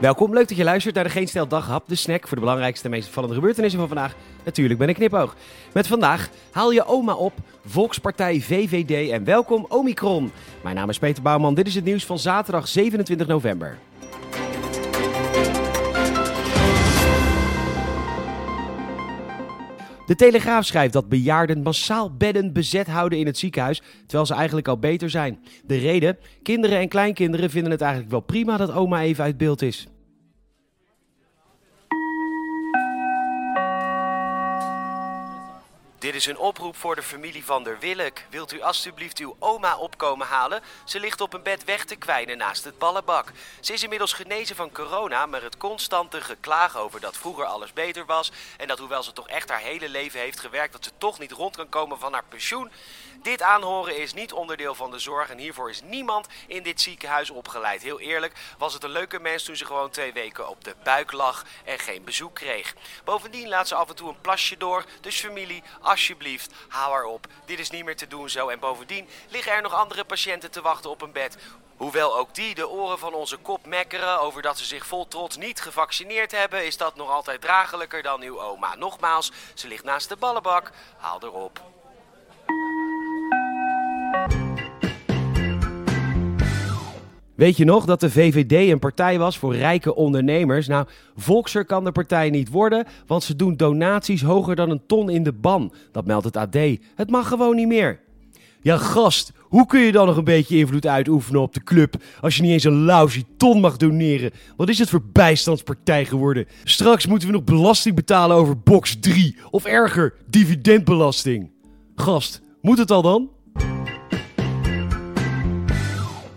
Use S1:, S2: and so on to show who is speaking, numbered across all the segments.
S1: Welkom, leuk dat je luistert naar de Geen Stel Daghap, de snack voor de belangrijkste en meest opvallende gebeurtenissen van vandaag. Natuurlijk ben ik knipoog. Met vandaag haal je oma op, Volkspartij VVD en welkom Omicron. Mijn naam is Peter Bouwman, dit is het nieuws van zaterdag 27 november. De Telegraaf schrijft dat bejaarden massaal bedden bezet houden in het ziekenhuis, terwijl ze eigenlijk al beter zijn. De reden? Kinderen en kleinkinderen vinden het eigenlijk wel prima dat oma even uit beeld is. Dit is een oproep voor de familie van der Willek. Wilt u alstublieft uw oma opkomen halen? Ze ligt op een bed weg te kwijnen naast het ballenbak. Ze is inmiddels genezen van corona, maar het constante geklaag over dat vroeger alles beter was... en dat hoewel ze toch echt haar hele leven heeft gewerkt... dat ze toch niet rond kan komen van haar pensioen... Dit aanhoren is niet onderdeel van de zorg en hiervoor is niemand in dit ziekenhuis opgeleid. Heel eerlijk was het een leuke mens toen ze gewoon twee weken op de buik lag en geen bezoek kreeg. Bovendien laat ze af en toe een plasje door, dus familie, alsjeblieft, hou haar op. Dit is niet meer te doen zo en bovendien liggen er nog andere patiënten te wachten op een bed. Hoewel ook die de oren van onze kop mekkeren over dat ze zich vol trots niet gevaccineerd hebben, is dat nog altijd dragelijker dan uw oma. Nogmaals, ze ligt naast de ballenbak, haal erop. Weet je nog dat de VVD een partij was voor rijke ondernemers? Nou, Volkser kan de partij niet worden, want ze doen donaties hoger dan een ton in de ban. Dat meldt het AD. Het mag gewoon niet meer. Ja, gast, hoe kun je dan nog een beetje invloed uitoefenen op de club als je niet eens een lousy ton mag doneren? Wat is het voor bijstandspartij geworden? Straks moeten we nog belasting betalen over box 3 of erger, dividendbelasting. Gast, moet het al dan?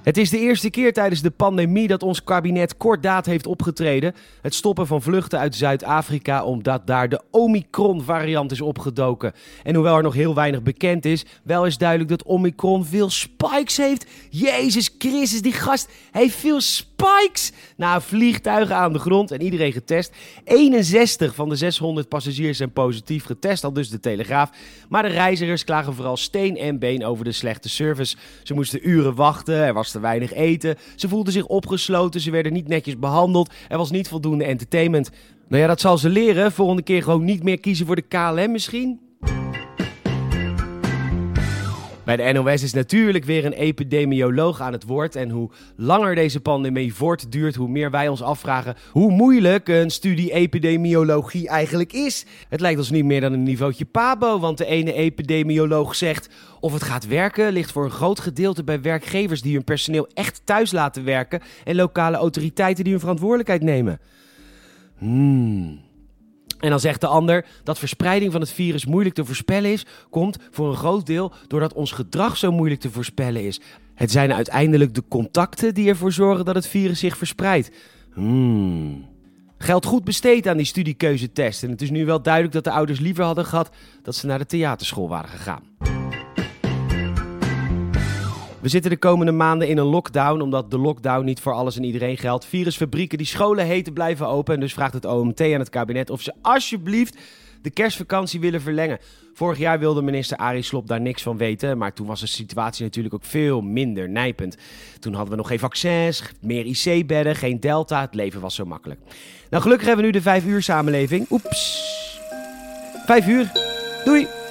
S1: Het is de eerste keer tijdens de pandemie dat ons kabinet kortdaad heeft opgetreden. Het stoppen van vluchten uit Zuid-Afrika omdat daar de Omicron-variant is opgedoken. En hoewel er nog heel weinig bekend is, wel is duidelijk dat Omicron veel spikes heeft. Jezus Christus, die gast heeft veel spikes. Na vliegtuigen aan de grond en iedereen getest. 61 van de 600 passagiers zijn positief getest, al dus de Telegraaf. Maar de reizigers klagen vooral steen en been over de slechte service. Ze moesten uren wachten, er was te weinig eten. Ze voelden zich opgesloten, ze werden niet netjes behandeld. Er was niet voldoende entertainment. Nou ja, dat zal ze leren. Volgende keer gewoon niet meer kiezen voor de KLM misschien. Bij de NOS is natuurlijk weer een epidemioloog aan het woord. En hoe langer deze pandemie voortduurt, hoe meer wij ons afvragen hoe moeilijk een studie epidemiologie eigenlijk is. Het lijkt ons niet meer dan een niveautje Pabo, want de ene epidemioloog zegt of het gaat werken ligt voor een groot gedeelte bij werkgevers die hun personeel echt thuis laten werken en lokale autoriteiten die hun verantwoordelijkheid nemen. Hmm. En dan zegt de ander dat verspreiding van het virus moeilijk te voorspellen is, komt voor een groot deel doordat ons gedrag zo moeilijk te voorspellen is. Het zijn uiteindelijk de contacten die ervoor zorgen dat het virus zich verspreidt. Hmm. Geld goed besteed aan die studiekeuzetest. En het is nu wel duidelijk dat de ouders liever hadden gehad dat ze naar de theaterschool waren gegaan. We zitten de komende maanden in een lockdown, omdat de lockdown niet voor alles en iedereen geldt. Virusfabrieken die scholen heten blijven open. En dus vraagt het OMT aan het kabinet of ze alsjeblieft de kerstvakantie willen verlengen. Vorig jaar wilde minister Arie Slob daar niks van weten, maar toen was de situatie natuurlijk ook veel minder nijpend. Toen hadden we nog geen vaccins, meer IC-bedden, geen delta, het leven was zo makkelijk. Nou, gelukkig hebben we nu de 5 uur samenleving. Oeps. 5 uur. Doei.